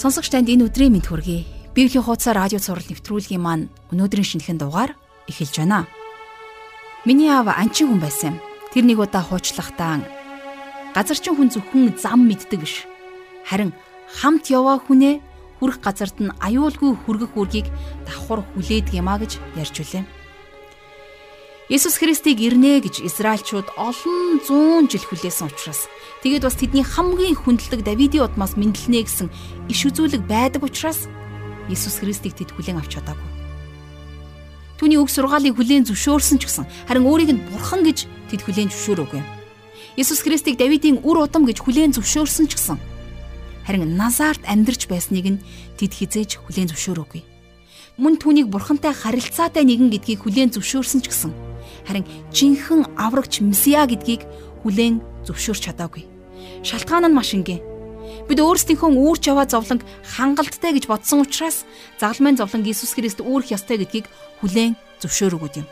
Сонсогч танд энэ өдрийн мэд хүргэе. Библийн хуудасаар радио цаураар нэвтрүүлгийн маань өнөөдрийн шинэхэн дугаар эхэлж байна. Миний аав анчин хүн байсан юм. Тэр нэг удаа хуучлахдаа газарчин хүн зөвхөн зам мэддэг биш. Харин хамт яваа хүнээ хүрэх газарт нь аюулгүй хүргэх үргийг давхар хүлээдэг юмаа гэж ярьж үлээ. Есүс Христийг ирнэ гэж Израильчууд олон зуун жил хүлээсэн учраас тэгээд бас тэдний хамгийн хүндлэг Давидын удмаас мэдлэнэ гэсэн иш үзүүлэг байдаг учраас Есүс Христийг тэд хүлээн авч чадаагүй. Түүний үг сургаалыг хүлээн зөвшөөрсөн ч гэсэн харин өөрийг нь бурхан гэж тэд хүлээн зөвшөөрөөгүй. Есүс Христийг Давидын үр удам гэж хүлээн зөвшөөрсөн ч гэсэн харин Назарт амьдарч байсныг нь тэд хизээж хүлээн зөвшөөрөөгүй. Мөн түүнийг бурхантай харилцаатай нэгэн гэдгийг хүлээн зөвшөөрсөн ч гэсэн харин жинхэнэ аврагч Месиа гэдгийг хүлээн зөвшөөрч чадаагүй. Шалтгаан нь маш энгийн. Бид өөрсдийнхөө үүрч яваа зовлон хангалттай гэж бодсон учраас загалмайн зовлон Иесус Христ үүрх ёстой гэдгийг хүлээн зөвшөөрөөгүй юм.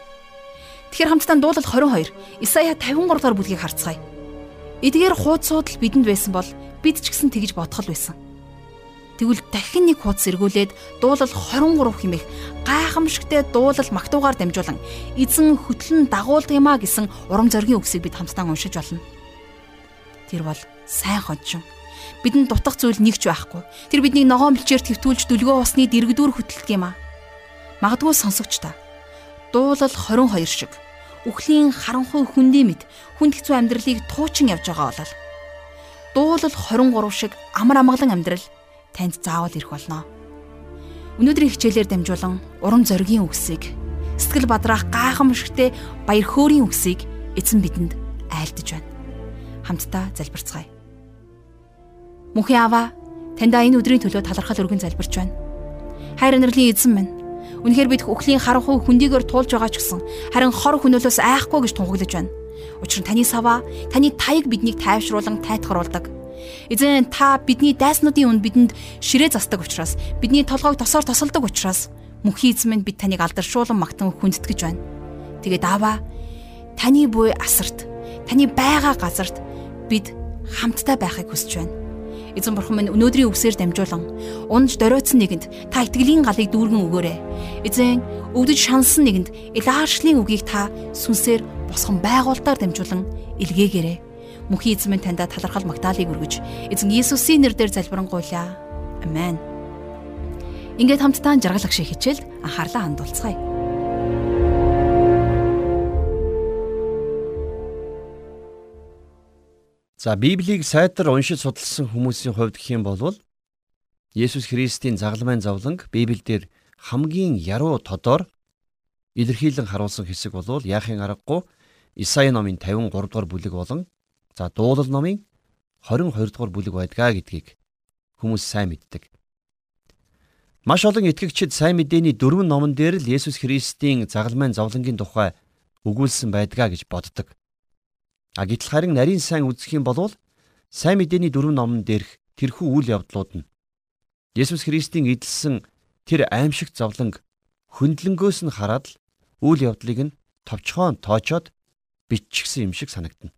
Тэгэхээр хамтдаа дуулал 22 Исая 53 дахь бүлгийг харцгаая. Эдгээр хууд суудал бидэнд байсан бол бид ч гэсэн тэгж бодох л байсан. Тэгвэл дахин нэг хуудас эргүүлээд дуулал 23 хэмээх гайхамшигтай дуулал магтуугаар дамжуулан эзэн хөтлөн дагуулдаг юмаа гэсэн урам зоригийн үгсийг бид хамтдаа уншиж болно. Тэр бол сайн хожим. Бидэнд дутах зүйл нэг ч байхгүй. Тэр бидний ногоон бэлчээр твтүүлж дүлгөө усны дэрэгдүүр хөтэлдэг юм аа. Магадгүй сонсогч та. Дуулал 22 шиг үхлийн харанхуй хүндийн мэд хүнд хэцүү амьдралыг туучин явж байгаа болол. Дуулал 23 шиг амар амгалан амьдрал танд заавал ирэх болно. Өнөөдрийн хичээлээр дамжуулан урам зоригийн үгсийг сэтгэл бадраах гайхамшигтээ баяр хөөрийн үгсийг эзэн бидэнд айлдж байна. Хамтдаа залбирцгаая. Мөнхийн аваа таньда энэ өдрийн төлөө талархал өргөн залбирч байна. Хайр инэрлийн эзэн минь Үнэхээр бид өхлийн харанхуй хүндийгээр туулж байгаа ч гэсэн харин хор хөнөөлөөс айхгүй гэж тунхаглаж байна. Учир нь таны саваа, таны таяг биднийг тайвшруулан тайтгаруулдаг. Эзэн та бидний дайснуудын үнд бидэнд ширээ застдаг учраас бидний толгойг тосоор тосолдог учраас мөнхийн эзэн минь бид таныг алдаршуулан магтан хүндэтгэж байна. Тэгээд аава таны буй асарт таны байгаа газарт бид хамтдаа байхыг хүсэж байна. Эзэн бурхан минь өнөөдрийн үгсээр дамжуулан унж доройтсон нэгэнд та итгэлийн галыг дүүргэн өгөөрэй. Эзэн өвдөж шансан нэгэнд Илаашлийн үгийг та сүнсээр босгон байгуулалтаар дамжуулан илгээгээрэй мөнхийн эзэн минь таньда талархал магтаалыг өргөж эзэн Иесусийн нэрээр залбирanгуйлаа. Амен. Ингээд хамтдаа жаргалах шиг хичээлд анхаарлаа хандуулцгаая. За Библийг сайтар уншиж судалсан хүмүүсийн хувьд гэх юм бол Есүс Христийн загалмайн зовлонг Библиэлд хамгийн яруу тодор илэрхийлэн харуулсан хэсэг бол яахын аргагүй Исаи номын 53 дугаар бүлэг болон За дуулал номын 22 дугаар бүлэг байдгаа гэдгийг хүмүүс сайн мэддэг. Маш олон итгэгчид сайн мэдээний дөрвөн номон дээр л Есүс Христийн загалмайн зовлонгийн тухай өгүүлсэн байдгаа гэж боддог. А гэтэл харин нарийн сайн үзэх юм бол сайн мэдээний дөрвөн номон дээрх тэрхүү үйл явдлууд нь Есүс Христийн эдэлсэн тэр аимшигт зовлонг хөндлөнгөөс нь хараад л үйл явдлыг нь товчхон тоочоод биччихсэн юм шиг санагдана.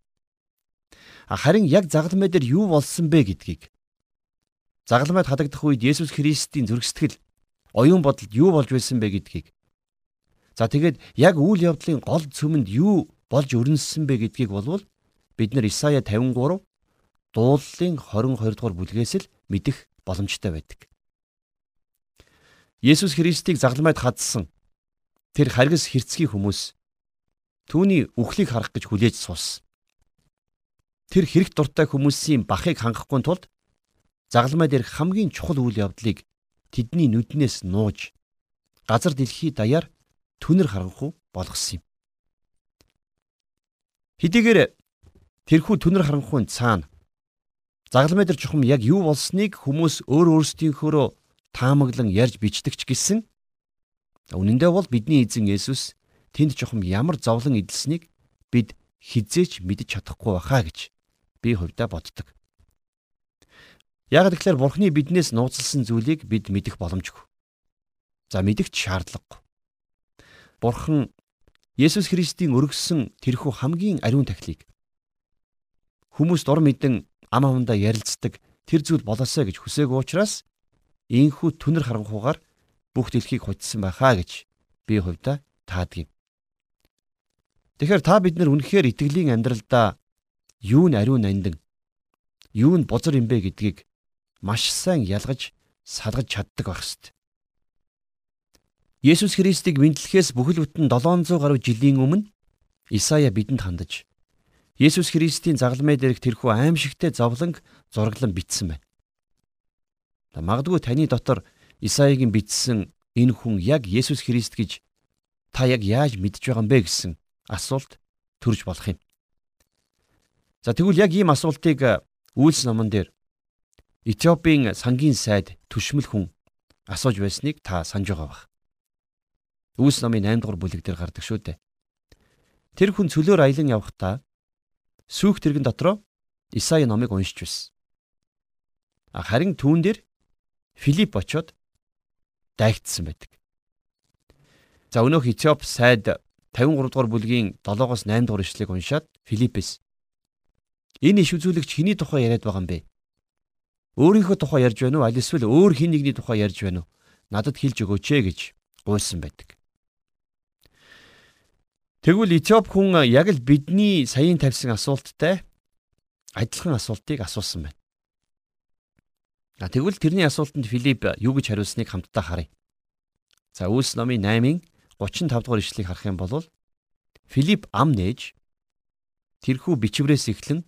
Харин яг загалмай дээр юу болсон бэ гэдгийг. Загалмайд хадагдах үед Есүс Христийн зөргсөтгөл оюун бодолд юу болж байсан бэ гэдгийг. За тэгээд яг үйл явдлын гол цөмөнд юу болж өрнөссөн бэ гэдгийг болвол бид нар Исая 53 дууллын 22 дугаар бүлгээс л мэдэх боломжтой байдаг. Есүс Христийг загалмайд хадсан тэр харгас хэрцгий хүмүүс түүний үхлийг харах гэж хүлээж суусан тэр хэрэг дуртай хүмүүсийн бахыг хангахгүй тулд загалмай дээр хамгийн чухал үйл явдлыг тэдний нүднээс нууж газар дэлхий даяар түнэр харанхуй болгосон юм. Хэдийгээр тэрхүү түнэр харанхуйн цаана загалмай дээр чухам яг юу болсныг хүмүүс өөр өөрсдийнхөөрөө таамаглан ярьж бичдэг ч гэсэн үнэн дээр бол бидний эзэн Есүс тэнд чухам ямар зовлон эдэлсэнийг бид хизээч мэдэж чадахгүй байхаа гэж би хувьдаа боддог. Яг тэгэхээр Бурхны биднээс нууцлсан зүйлийг бид мэдэх боломжгүй. За мэдэх шаардлагагүй. Бурхан Есүс Христийн өргөссөн тэрхүү хамгийн ариун тахлыг хүмүүст ор мэдэн ам амандаа ярилцдаг тэр зүйл болоосаа гэж хүсээгүй учраас инхүү түнэр харанхуугаар бүх дэлхийг хоцсон байхаа гэж би хувьдаа таадгийг. Тэгэхээр та бид нар үнэхээр итгэлийн амьдралдаа юу нь ариун нандин юу нь бузар юм бэ гэдгийг маш сайн ялгаж салгаж чаддаг байх ёстой. Есүс Христийг мэдлэхээс бүхэл бүтэн 700 гаруй жилийн өмнө Исая бидэнд хандаж Есүс Христийн загалмай дээрх тэрхүү аимшигтэй зовлонг зураглан бичсэн байна. Магадгүй таны дотор Исаягийн бичсэн энэ хүн яг Есүс Христ гэж та яг яаж мэдж байгаа юм бэ гэсэн асуулт төрж болох юм. За тэгвэл яг ийм асуултыг Үйлс номон дээр Этиопийн сангийн сайд түшмэл хүн асууж байсныг та санаж байгаа бах. Үйлс номын 8 дугаар бүлэг дээр гардаг шүү дээ. Тэр хүн цөлөөр аялан явхдаа сүүх тэрэгэн дотроо Исаи номыг уншиж байсан. Харин түүн дээр Филипп очоод дайгдсан байдаг. За өнөөх Этиоп сайд 53 дугаар бүлгийн 7-оос 8 дугаар ишлэгийг уншаад Филиппес энэ иш үзүүлэгч хэний тухай яриад байгаа юм бэ? Өөрийнхөө тухай ярьж байна уу? Аль эсвэл өөр хин нэгний тухай ярьж байна уу? Надад хэлж өгөөч ээ гэж гуйсан байдаг. Тэгвэл Этиоп хүн яг л бидний саяын тавьсан асуулттай адилхан асуултыг асуусан байна. А тэгвэл тэрний асуултанд Филипп юу гэж хариулсныг хамтдаа харъя. За Үлс номын 8-ын 35 дугаар ишлэгийг харах юм бол Филипп ам нээж тэрхүү бичвэрээс эхлэн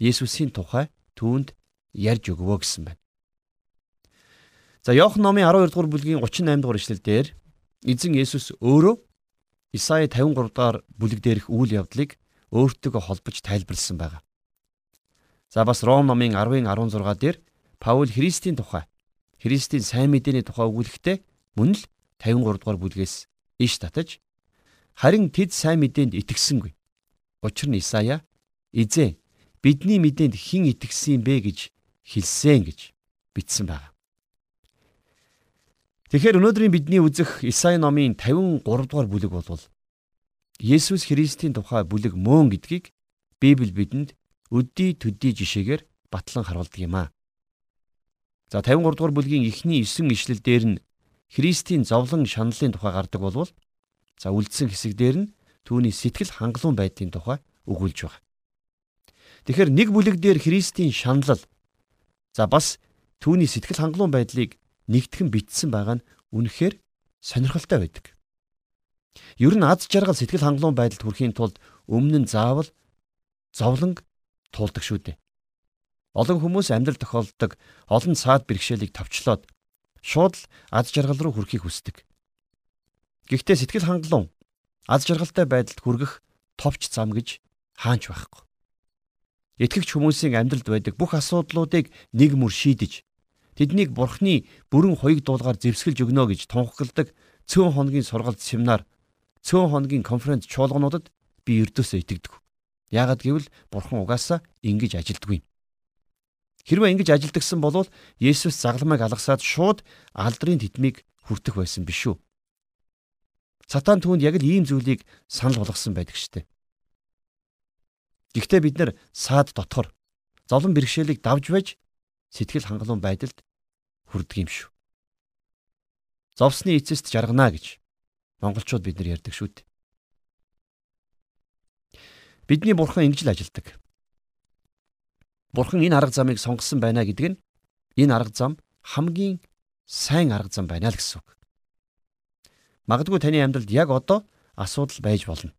Есүсийн тухай түүнд ярьж өгвөө гэсэн байна. За Иохан номын 12 дугаар бүлгийн 38 дугаар ишлэлдэр эзэн Есүс өөрөө Исаи 53 дугаар бүлэг дээрх үйл явдлыг өөртөө холбож тайлбарлсан байна. За бас Ром номын 10-ын 16 дээр Паул Христийн тухай Христийн сайн мэдээний тухай өгүүлэхдээ мөн л 53 дугаар бүлгээс иш татаж харин тэд сайн мэдээнд итгэсэнгүй. Учир нь Исая эзэн бидний мэдээнд хэн итгэсэн бэ гэж хэлсэн гэж бичсэн байна. Тэгэхээр өнөөдрийн бидний үзэх Исаи номын 53 дугаар бүлэг бол Есүс Христийн тухай бүлэг мөн гэдгийг Библи бидэнд өдий төдий жишээгээр батлан харуулдаг юм аа. За 53 дугаар бүлгийн эхний 9 ишлэл дээр нь Христийн зовлон шаналлын тухай гардаг болвол за үлдсэн хэсэг дээр нь түүний сэтгэл хангалуун байдлын тухай өгүүлж байгаа. Тэгэхээр нэг бүлэг дээр Христийн шаналл за бас түүний сэтгэл хангалуун байдлыг нэгтгэн бичсэн байгаа нь үнэхээр сонирхолтой байдаг. Ер нь аз жаргал сэтгэл хангалуун байдалд хүрэхийн тулд өмнө нь заавал зовлонг туулдаг шүү дээ. Олон хүмүүс амьдрал тохиолддог олон цаад бэрхшээлийг товчлоод шууд л аз жаргал руу хүрэхийг хүсдэг. Гэхдээ сэтгэл хангалуун аз жаргалтай байдалд хүргэх товч зам гэж хаанч байхгүй. Итгэгч хүмүүсийн амьдралд байдаг бүх асуудлуудыг нэг мөр шийдэж тэднийг бурхны бүрэн хоёуг дуулгаар зэвсгэлж өгнө гэж тунхагладаг цөөн хоногийн сургалт семинар цөөн хоногийн конференц чуулгануудад би эрдөөсөө итгэдэг. Яагад гэвэл бурхан угаасаа ингэж ажилддаг юм. Хэрвээ ингэж ажилдагсан бол Есүс загламыг алгасаад шууд алдрын тедмийг хүртэх байсан биш үү? Сатан түүнд яг л ийм зүйлийг санал болгосон байдаг штеп. Гэхдээ бид нар саад дотор зовлон бэрхшээлийг давж байж сэтгэл хангалуун байдалд хүрдэг юм шүү. Зовсны эцэст жаргана гэж монголчууд бид нар ярьдаг шүү дээ. Бидний бурхан ингэж л ажилдаг. Бурхан энэ арга замыг сонгосон байна гэдэг нь энэ арга зам хамгийн сайн арга зам байна л гэсэн үг. Магадгүй таны амьдралд яг одоо асуудал байж болно.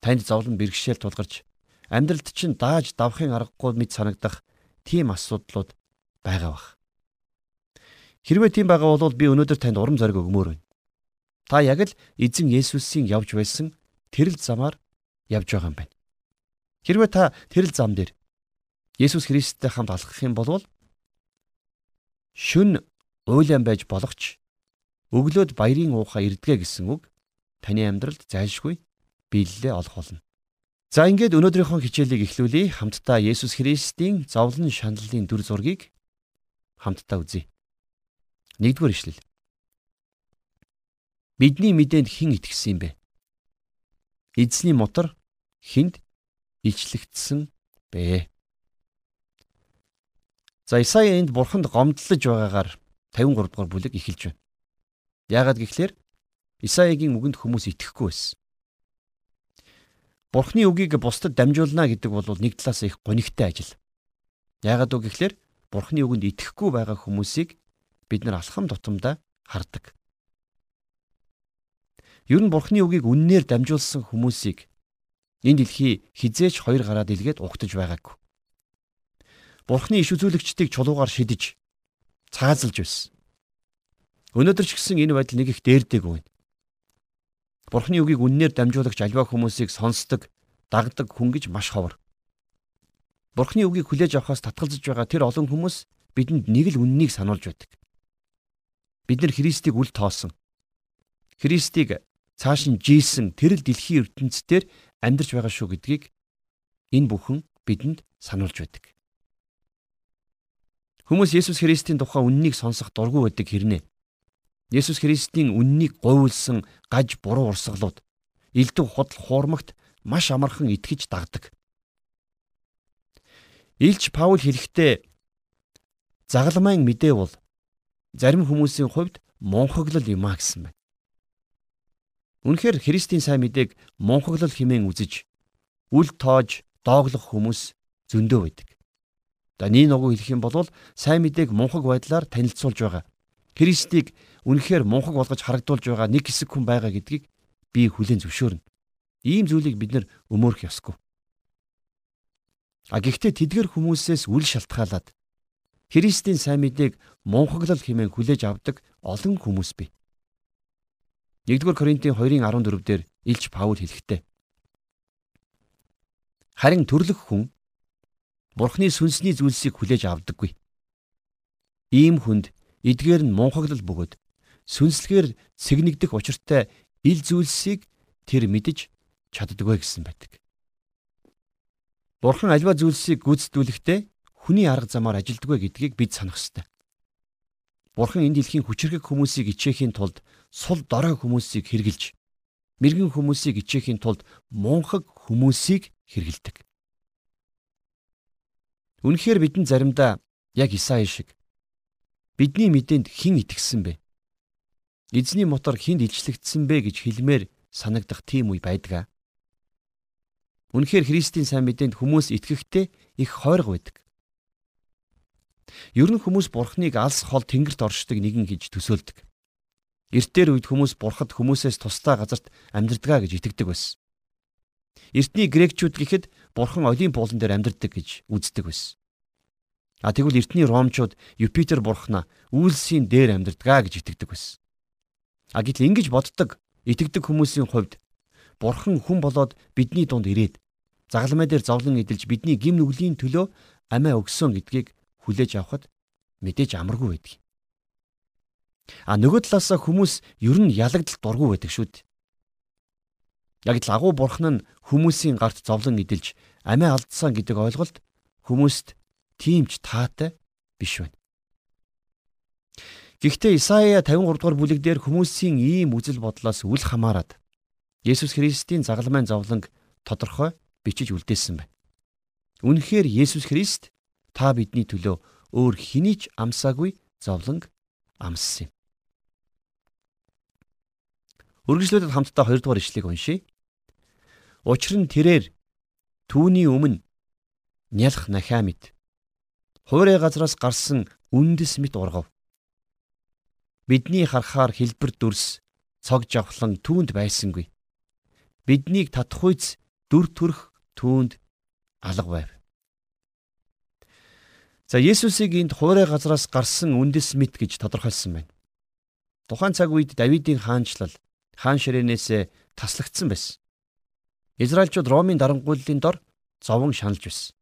Танд зовлон бэрхшээл тулгарч амьдралд чинь дааж давхын аргагүй мэд санагдах тийм асуудлууд байгаа бах. Хэрвээ тийм байгаа бол би өнөөдөр танд урам зориг өгмөр байна. Та яг л эзэн Есүсийн явж байсан тэрл замаар явж байгаа юм байна. Хэрвээ та тэрл зам дээр Есүс Христтэй хамт алхах юм бол шүн уйлан байж болох ч өглөөд баярын уухаа ирдгэ гэсэн үг таны амьдралд зайлшгүй биелэлээ олох болно. За ингээд өнөөдрийнхөө хичээлийг эхлүүлье. Хамтдаа Есүс Христийн зовлон шаналлын дүр зургийг хамтдаа үзье. Нэгдүгээр ишлэл. Бидний мэдээнд хэн итгэсэн юм бэ? Эзний мотор хүнд илчлэгдсэн бэ? За Исая энд бурханд гомдлож байгаагаар 53 дугаар бүлэг эхэлж байна. Яагаад гэвэл Исаигийн үгэнд хүмүүс итгэхгүй байсан. Бурхны үгийг бусдад дамжуулна гэдэг бол нэг талаас их гонигтай ажил. Яагаад үг гэхээр Бурхны үгэнд итгэхгүй байгаа хүмүүсийг бид нар алхам тутамдаа хардаг. Ер нь Бурхны үгийг үннээр дамжуулсан хүмүүсийг энэ дэлхий хизээч хоёр гараад илгээд угтаж байгаагүй. Бурхны иш үзүүлэгчдийг чулуугаар шидэж цаазалж байсан. Өнөөдөр ч гэсэн энэ байдал нэг их дээрдэг байна. Бурхны үгийг үннээр дамжуулагч альва хүмүүсийг сонсдог, дагдаг хүн гэж маш ховор. Бурхны үгийг хүлээж авахаас татгалзаж байгаа тэр олон хүмүүс бидэнд нэг л үннийг сануулж байдаг. Бид нар Христийг үл тоосон. Христийг цааш нь жийсэн тэр л дэлхийн ертөнцийн амьдарч байгаа шүү гэдгийг энэ бүхэн бидэнд сануулж байдаг. Хүмүүс Есүс Христийн тухай үннийг сонсох дургүй байдаг хэрнээ. Есүс Христийн үннийг говьлсон гаж буруу урсгалууд элдв худал хуурмагт маш амархан итгэж дагдаг. Илч Паул хэлэхдээ загалмайн мэдээ бол зарим хүмүүсийн хувьд монхоглол юм а гэсэн байна. Үнэхээр Христийн сайн мэдээг монхоглол хэмээн үзэж үл тоож дооглох хүмүүс зөндөө байдаг. За нэг ногоо хэлэх юм бол сайн мэдээг мунхаг байдлаар танилцуулж байгаа. Христийг үнэхээр мунхаг болгож харагдуулж байгаа нэг хэсэг хүн байгаа гэдгийг би хүлээн зөвшөөрнө. Ийм зүйлийг бид нар өмөөрөх ёсгүй. А гэхдээ тэдгэр хүмүүсээс үл шалтгаалаад Христийн сайн мэдээг мунхаглал хэмээн хүлээж авдаг олон хүмүүс бий. 1-р Коринтын 2:14 дээр Илч Паул хэлэхдээ Харин төрлөх хүн Бурхны сүнсний зүйлсийг хүлээж авдаггүй. Ийм хүнд эдгээр нь мунхаглал бөгөөд сүнслэгээр цэгнэгдэх учиртай ил зүйлсийг тэр мэдэж чаддаггүй гэсэн байдаг. Бурхан альва зүйлсийг гүйцэтгүүлэхдээ хүний арга замаар ажилддаг гэдгийг бид санах ёстой. Бурхан энэ дэлхийн хүчрхэг хүмүүсийг ичээхийн тулд сул дорой хүмүүсийг хэрглэж, мэрэгэн хүмүүсийг ичээхийн тулд мунхаг хүмүүсийг хэргэлдэг. Үнэхээр бидэнд заримдаа яг Исаи шиг бидний мэдээнд хэн итгэсэн бэ? Эзний мотор хүнд илчлэгдсэн бэ гэж хэлмээр санагдах тийм үе байдаг. Үнэхээр Христийн сайн мэдээнд хүмүүс итгэхдээ их хойрог байдаг. Ер нь хүмүүс Бурхныг алс хол тэнгэрт оршдог нэгэн гэж төсөөлдөг. Эртээр үед хүмүүс Бурхад хүмүүсээс тусдаа газарт амьдардаг гэж итгэдэг байсан. Эртний грекчүүд гэхэд бурхан олимп уулан дээр амьдардаг гэж үздэг байсан. А тэгвэл эртний ромчууд Юпитер бурхнаа үйлсийн дээр амьдардаг гэж итгэдэг байсан. А гэтэл ингэж боддог, итгэдэг хүмүүсийн хувьд бурхан хүн болоод бидний дунд ирээд загалмай дээр зовлон эдэлж бидний гим нүглийн төлөө амиа өгсөн гэдгийг хүлээж авахд мэдээж амаргүй байдаг. А нөгөө талаасаа хүмүүс ер нь ялагдал дургүй байдаг шүү дээ. Яг л агуу бурхан нь хүмүүсийн гарт зовлон эдэлж амиа алдсан гэдэг ойлголт хүмүүст тийм ч таатай биш байна. Гэхдээ Исаия 53 дугаар бүлэг дээр хүмүүсийн ийм үзэл бодлоос үл хамааран Есүс Христийн загалмайн зовлонг тодорхой бичиж үлдээсэн байна. Үнэхээр Есүс Христ та бидний төлөө өөр хэний ч амсаагүй зовлонг амссан юм. Үргэлжлүүлээд хамтдаа 2 дугаар ишлэгийг уншийе. Учир нь тэрээр түүний өмнө нялх нахаа мэд. Хуурай газраас гарсан үндэс мэт ургав. Бидний харахаар хэлбэр дүрс цог жавхлан түүнд байсангүй. Биднийг татхуйц дүр төрх түүнд алга байв. За Есүсийг энд хуурай газраас гарсан үндэс мэт гэж тодорхойлсон байна. Тухайн цаг үед Давидын хаанчлал хаан ширээнээс таслагдсан байсан. Израильчууд Ромын дарангуйллын дор зовон шаналж байсан.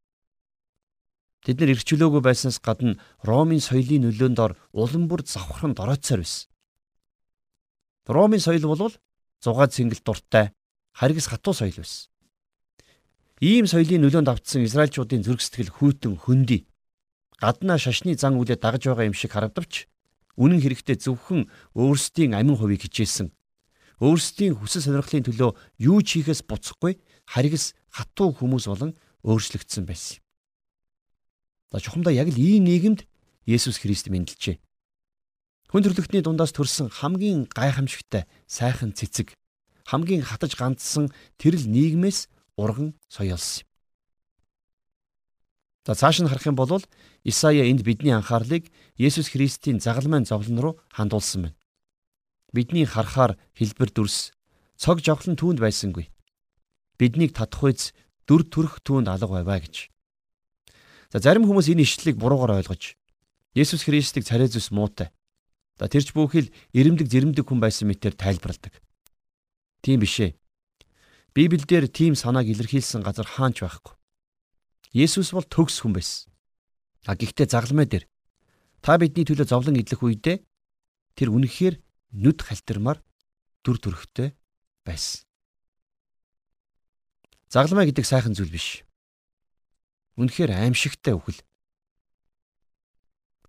Тэд нар ирчлөөгүй байснаас гадна Ромын соёлын нөлөөнд ор улам бүр завхран доройцоор байсан. Ромын соёл бол зугаа цэнгэл дуртай харгас хатуу соёл байсан. Ийм соёлын нөлөөнд автсан израильчуудын зүрх сэтгэл хүйтэн хөндөй. Гаднаа шашны зан үлээ дагаж байгаа юм шиг харагдавч үнэн хэрэгтээ зөвхөн өөрсдийн амин хувийг хичээсэн өөрсдийн хүсэл сонирхлын төлөө юу ч хийхээс буцахгүй харгас хатуу хүмүүс болон өөрчлөгдсөн байсан. За чухамдаа яг л ийм нийгэмд Есүс Христ мэндэлжээ. Хүн төрлөختний дундаас төрсэн хамгийн гайхамшигтай сайхан цэцэг хамгийн хатаж ганцсан тэрл нийгмээс урган соёолсон юм. За цааш нь харах юм бол Исая энд бидний анхаарлыг Есүс Христийн загалмайн зовлон руу хандуулсан байна. Бидний харахаар хэлбэр дүрс цог жавхлан түүнд байсангүй. Биднийг татахуйц дүр төрх түүнд алга байваа гэж. За зарим хүмүүс энэ ишлэлийг буруугаар ойлгож Есүс Христийг царай зүс муутай За тэрч бүхэл ирэмдэг зэрэмдэг хүн байсан мэтээр тайлбарладаг. Тийм биш ээ. Библиэлд тийм санааг илэрхийлсэн газар хаанч байхгүй. Есүс бол төгс хүн байсан. А гэхдээ загламай дээр та бидний төлөө зовлон идэх үедээ тэр үнэхээр нүд халтармаар дүр төрхтэй байсан. Загламай гэдэг сайхан зүйл биш. Үнэхээр аимшигтай үхэл.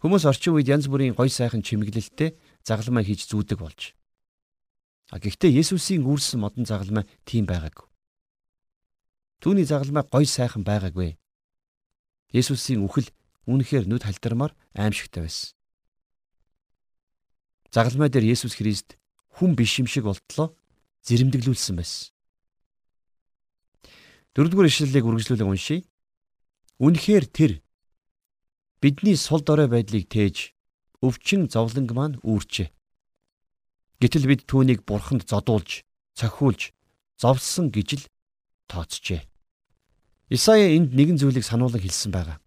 Хүмүүс орчин үед янз бүрийн гой сайхан чимэглэлтэй загалмай хийж зүүдэг болж. А гэхдээ Есүсийн үүрсэн модон загалмай тийм байгаагүй. Түүний загалмай гой сайхан байгаагүй. Есүсийн үхэл үнэхээр нүд халтармаар аимшигтай байсан. Загалмай дээр Есүс Христ хүн биш юм шиг болтлоо зэрэмдэглүүлсэн байсан. Дөрөвдүгээр ишлэлийг үргэлжлүүлэн уншийе. Үнэхээр тэр бидний сул дорой байдлыг тээж өвчин зовлонг маань үүрчээ. Гэтэл бид түүнийг бурханд зодуулж, цохиулж, зовлсон гэж л тооцжээ. Исая энд нэгэн зүйлийг сануулan хэлсэн байгаа.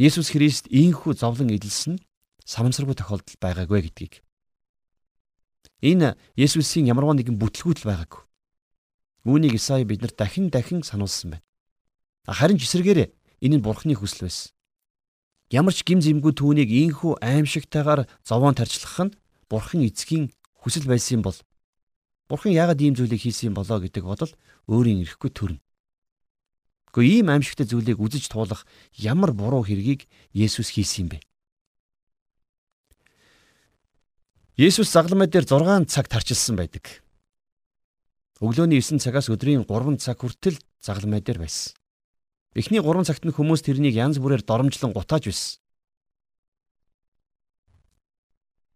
Есүс Христ ийхүү зовлон эдэлсэн самсаргүй тохиолдол байгаагүй гэдгийг. Энэ Есүсийн ямарваа нэгэн бүтлгүүтэл байгаагүй. Үүнийг Исая биднэрт дахин дахин сануулсан байна. Харин ч эсэргээрээ энэ нь Бурхны хүсэл байсан. Ямар ч гим зэмгүй түүнийг ийхүү аимшигтайгаар зовоон тарчлах нь Бурхан эцгийн хүсэл байсан юм бол Бурхан яагаад ийм зүйлийг хийсэн юм болоо гэдэг бодол өөрийн ирэхгүй төрнө. Гэхдээ ийм аимшигтай зүйлийг үзэж туулах ямар буруу хэргийг Есүс хийсэн юм бэ? Есүс загламай дээр 6 цаг тарчилсан байдаг. Өглөөний 9 цагаас өдрийн 3 цаг хүртэл загламай дээр байсан. Эхний 3 цагт нь хүмүүс тэрнийг янз бүрээр доромжлон гутааж байсан.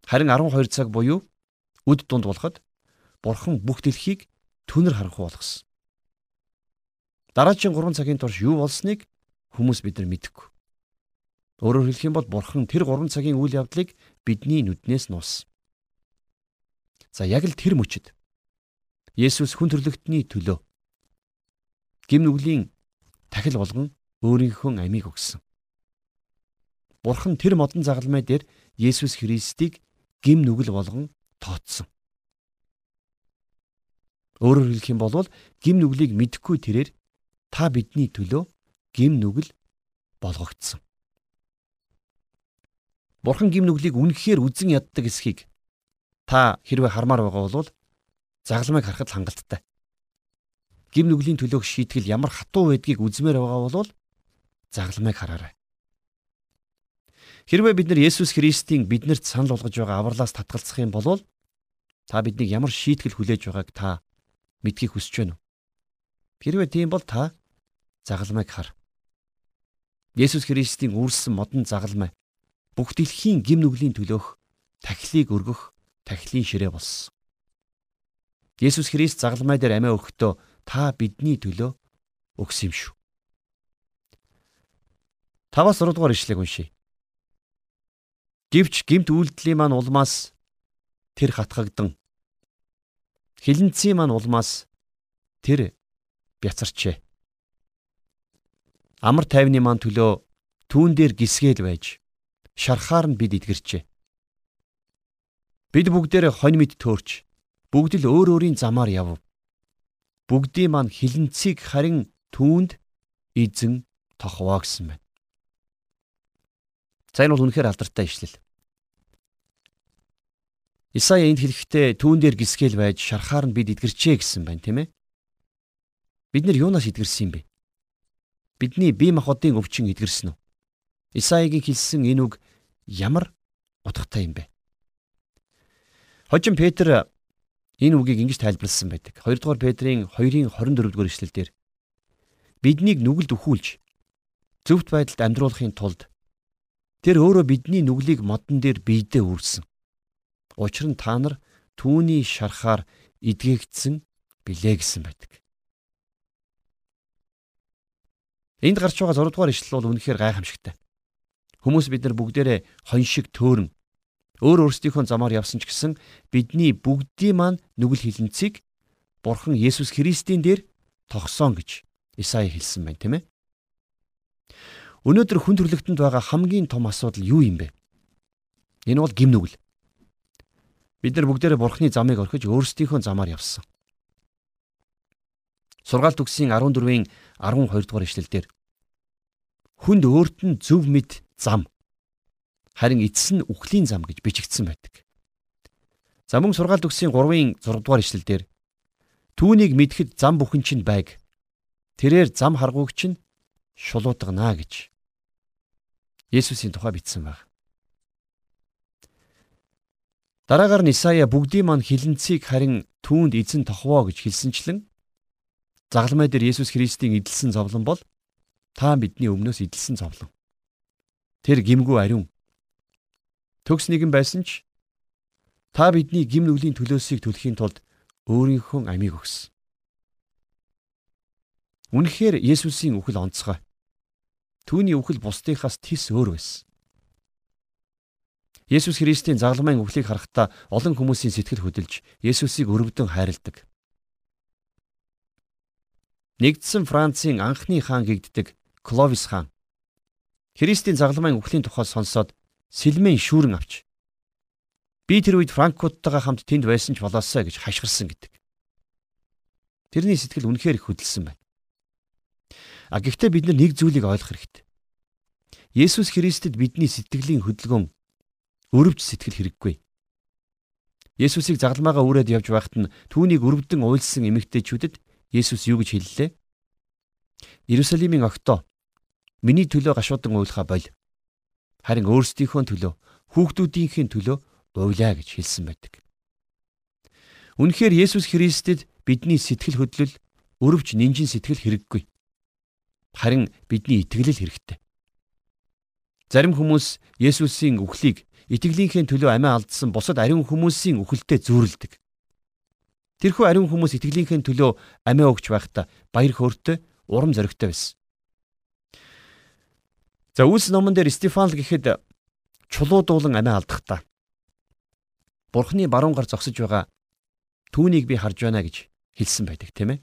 Харин 12 цаг буюу үд дунд болоход Бурхан бүх дэлхийг түнэр харанхуй болгосон. Дараагийн 3 цагийн турш юу болсныг хүмүүс бид нар мэдэхгүй. Өөрөөр хэлэх юм бол Бурхан тэр 3 цагийн үйл явдлыг бидний нүднээс нуусан. За яг л тэр мөчөд Есүс хүн төрлөختний төлөө гим нүглийн тахил болгон өөрийнхөө амийг өгсөн. Бурхан тэр модон загалмай дээр Есүс Христийг гим нүгэл болгон тооцсон. Өөрөөр хэлэх юм бол гим нүглийг мэдхгүй тэрээр та бидний төлөө гим нүгэл болгогдсон. Бурхан гим нүглийг үнэхээр үзен яддаг эсхийг та хэрвээ хармаар байгаа бол загламыг харахад хангалттай гим нүглийн төлөөх шийтгэл ямар хатуу байдгийг үзмээр байгаа бол загламыг хараарай. Хэрвээ бид нар Есүс Христийн биднэрт санал болгож байгаа авралаас татгалзах юм бол та биднийг ямар шийтгэл хүлээж байгааг та мэдхийг хүсэж байна уу? Хэрвээ тийм бол та загалмайг хар. Есүс Христийн үүрсэн модон загалмай бүх дэлхийн гим нүглийн төлөөх тахилыг өргөх тахилын ширээ болсон. Есүс Христ загалмай дээр амиа өгөхдөө та бидний төлөө өгсөн юм шүү. 5-6 дугаар ишлэгийг уншийе. Гэвч гимт үйлдэлийн маань улмаас тэр хатгагдан хилэнцгийн маань улмаас тэр бяцарчээ. Амар тайвны маань төлөө түүн дээр гисгээл байж шархаар нь бид эдгэрчээ. Бид бүгдээрээ хонь мэд төөрч бүгд л өөр өөрийн замаар яв бүгдийн маань хилэнцгийг харин түүнд эзэн тохвоо гэсэн байна. За энэ бол үнэхээр алдартай ишлэл. Исая энд хэлэхдээ түүн дээр гисгэл байж шархаар нь бид эдгэрчээ гэсэн байна, тийм ээ? Бид нар юунаас эдгэрсэн юм бэ? Бидний бие махбодын өвчин эдгэрсэн үү? Исаягийн хэлсэн энэ үг ямар утгатай юм бэ? Хожим Петр Энэ үгийг ингэж тайлбарласан байдаг. 2 дугаар Петрийн 2-ын 24 дугаар эшлэлдэр биднийг нүгэлд өхүүлж зөвхт байдалд амьдруулахын тулд тэр өөрөө бидний нүглийг модон дээр биедээ үрсэн. Учир нь та нар түүний шарахаар эдгээгдсэн билээ гэсэн байдаг. Энд гарч байгаа 6 дугаар ишлэл бол үнэхээр гайхамшигтай. Хүмүүс бид нар бүгдээрээ хон шиг төөрөн өөр өөрсдийнхөө замаар явсан ч гэсэн бидний бүгдийн маань нүгэл хилэнцгийг Бурхан Есүс Христийн дээр тогсон гэж Исаи хэлсэн байна, тийм ээ. Өнөөдөр хүн төрлөختөнд байгаа хамгийн том асуудал юу юм бэ? Энэ бол гим нүгэл. Бид нар бүгдээрээ Бурханы замыг орхиж өөрсдийнхөө замаар явсан. Сургаалт үгсийн 14-ийн 12 дугаар ишлэлдэр хүнд өөрт нь зөв мэд зам харин эцэс нь үхлийн зам гэж бичигдсэн байдаг. За мөн сургаалт үгсийн 3-ын 6 дугаар ишлэлдэр Түүнийг мэдхэд зам бүхэн чинь байг. Тэрээр зам харгууг чинь шулуутгана гэж Есүсийн тухай бичсэн баг. Дараагаар нь Исая бүгдийн маань хилэнцгийг харин түүнд эзэн тохвоо гэж хэлсэнчлэн загламай дээр Есүс Христийн эдэлсэн зовлон бол та бидний өмнөөс эдэлсэн зовлон. Тэр гимгүү ариун. Төгс нэгэн байсан ч та бидний гим нүглийн төлөөсийг төлөхийн тулд өөрийнхөө амийг өгсөн. Үнэхээр Есүсийн үхэл онцгой. Түүний үхэл бусдынхаас тис өөр байсан. Есүс Христийн загламын үхлийг харахтаа олон хүмүүсийн сэтгэл хөдлөж Есүсийг өрөвдөн хайрладаг. Нэгдсэн Францын анхны хаан гэгддэг Кловис хаан Христийн загламын үхлийн тухай сонсоод сэлмэн шүүрэн авч Би тэр үед Франкфурттайгаа хамт тэнд байсан ч болоосоо гэж хашгирсан гэдэг. Тэрний сэтгэл үнэхээр их хөдөлсөн байна. А гэхдээ бид нэг зүйлийг ойлгох хэрэгтэй. Есүс Христэд бидний сэтгэлийн хөдөлгөөн өрөвч сэтгэл хэрэггүй. Есүсийг загламаагаа үрээд явж байхад нь түүнийг өрөвдөн уйлсан эмэгтэйчүүдэд Есүс юу гэж хэллээ? Иерусалимийн огтоо миний төлөө гашуудан уйлахаа боль. Харин өөрсдийнхөө төлөө, хүүхдүүдийнхээ төлөө уйлаа гэж хэлсэн байдаг. Үнэхээр Есүс Христэд бидний сэтгэл хөдлөл өрөвч нинжин сэтгэл хэрэггүй. Харин бидний итгэлэл хэрэгтэй. Зарим хүмүүс Есүсийн үхлийг итгэлийнхээ төлөө амиа алдсан бусад ариун хүмүүсийн үхэлтэд зүүрэлдэг. Тэрхүү ариун хүмүүс итгэлийнхээ төлөө амиа өгч байхдаа баяр хөөртэй урам зоригтой байсан. За үүс номон дээр Стефан л гэхэд чулуудуулан амиа алдахдаа Бурхны баруун гар зогсож байгаа түүнийг би харж байна гэж хэлсэн байдаг тийм ээ.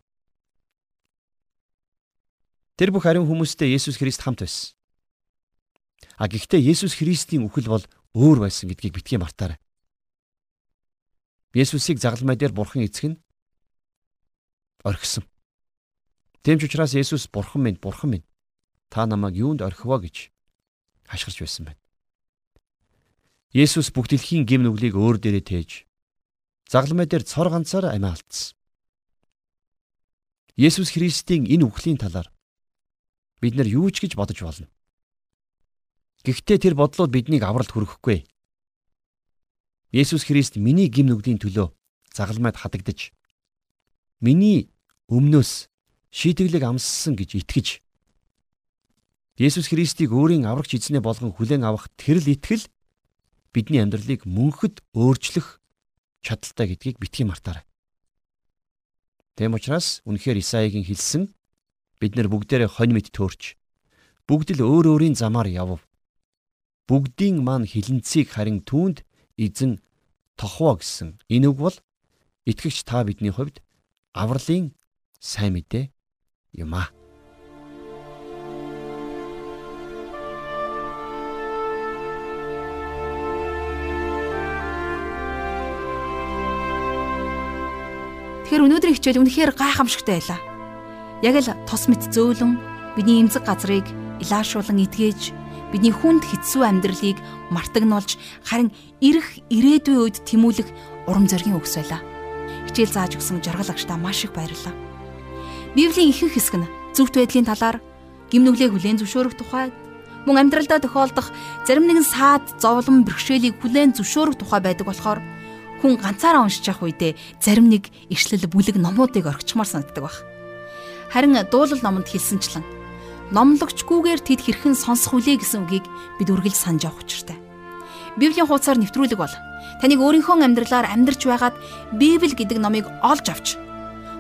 Тэр бүх ариун хүмүүстэй Есүс Христ хамт байсан. А гэхдээ Есүс Христийн үхэл бол өөр байсан гэдгийг битгий мартаарай. Есүсийг загалмай дээр бурхан эцэг нь орхисон. Тэмч учраас Есүс бурхан минь, бурхан минь та намайг юунд орхивоо гэж хашгирч байсан байна. Есүс бүх дэлхийн гим нүглийг өөр дээрээ тээж загламай дээр цор ганцаар амиа алдсан. Есүс Христийн энэ үхлийн талаар бид нар юу ч гэж бодож болно. Гэхдээ тэр бодлууд биднийг авралт хүргэхгүй. Есүс Христ миний гим нүглийн төлөө загламайд хадагдаж миний өмнөөс шийтгэлэг амссан гэж итгэж Есүс Христийг өөрийн аврагч эзнээ болгон хүлээн авах тэрл итгэл бидний амьдралыг мөнхөд өөрчлөх чадaltaй гэдгийг битгий мартаарай. Тэм учраас үнэхээр Исаигийн хэлсэн бид нар бүгдээрээ хонь мэд төөрч бүгд л өөр өөрийн замаар явв. Бүгдийн маань хилэнцгийг харин түүнд эзэн тохвоо гэсэн энэ үг бол итгэгч та бидний хувьд авралын сайн мэдээ юм аа. Тэгэхээр өнөөдрийн хичээл үнэхээр гайхамшигтай байлаа. Яг л тус мэт зөөлөн бидний эмзэг газрыг илаашуулан эдгэж бидний хүнд хэцүү амьдралыг мартагнуулж харин ирэх ирээдүйн үед тэмүүлэх урам зоригийн өгс байлаа. Хичээл зааж өгсөн жаргал агштаа маш их баярлалаа. Библийн ихэнх хэсэг нь зөвхт байдлын талаар гимнүглээ хүлээн зөвшөөрөх тухай мөн амьдралдаа тохиолдох зарим нэгэн саад зовлон бэрхшээлийг хүлээн зөвшөөрөх тухай байдаг болохоор хүн ганцаараа уншиж явах үедээ зарим нэг ишлэл бүлэг номуудыг орхичмаар санагддаг баг. Харин дуулал номонд хэлсэнчлэн номлогчгүйгээр тэд хэрхэн сонсох үлээ гэсэн үгийг бид үргэлж санаж явах учиртай. Библийн хуудасаар нэвтрүүлэг бол Таныг өөрийнхөө амьдралаар амьдарч байгаад Библи гэдэг номыг олж авч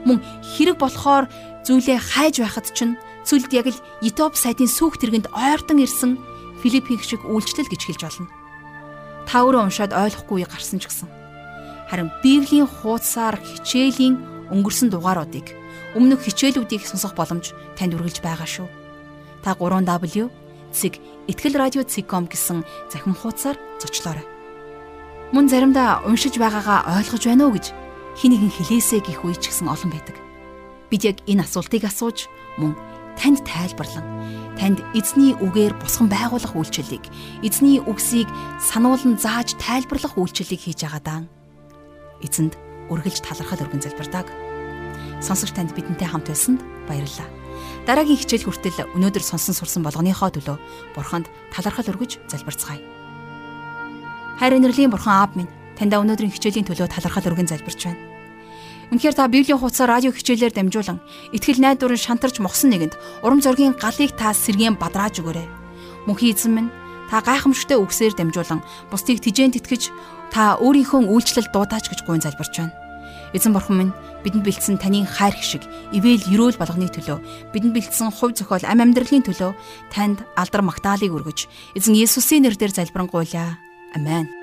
мөн хэрэг болохоор зүйлээ хайж байхад чинь цүлд яг л Етоп сайтын сүх тэргэнд ойртон ирсэн Филиппийн шиг үйлчлэл гэж хэлж болно. Та өөрөө уншаад ойлгохгүй гарсан ч гэсэн. Харин Библийн хуудасаар хичээлийн өнгөрсөн дугааруудыг өмнөх хичээлүүдийг сонсох боломж танд үргэлж байгаа шүү. Та 3W цэг ихтгэл радио цэг.com гэсэн захин хуудасаар зочлоорой. Мөн заримдаа уншиж байгаагаа ойлгож байна уу гэж хинэгэн хэлээсэ гих үе ч гэсэн олон байдаг. Бид яг энэ асуултыг асууж мөн танд тайлбарлан танд эзний үгээр босгон байгуулах үйлчлэлийг эзний үгсийг сануулн зааж тайлбарлах үйлчлэлийг хийж байгаадаа эзэнд үргэлж талархал өргөн залбирдаг. Сонсогч танд бидэнтэй хамт байсанд баярлалаа. Дараагийн хичээл хүртэл өнөөдөр сонсон сурсан болгоныхоо төлөө бурханд талархал өргөж залбирцгаая. Хайр инэрлийн бурхан аав минь таньда өнөөдрийн хичээлийн төлөө талархал өргөн залбирч байна. Үнэхээр та Библийн хуудасаар радио хичээлээр дамжуулан ихтгэл найдварын шантарч мохсон нэгэнд урам зоригийн галыг та сэргээн бадрааж өгөөрэй. Мөнхийн эзэн минь та гайхамшигтай үгсээр дамжуулан бусдыг тижээн тэтгэж та өөрийнхөө үйлчлэл дуудаач гэж гуйн залбирч байна. Эзэн бурхан минь бидэнд бэлдсэн таны хайр шиг ивэл ерөөл болгоны төлөө бидэнд бэлдсэн хувь зохиол ам амьдралын төлөө танд алдар магтаалыг өргөж эзэн Есүсийн нэрээр залбирanгуйлаа. Амен.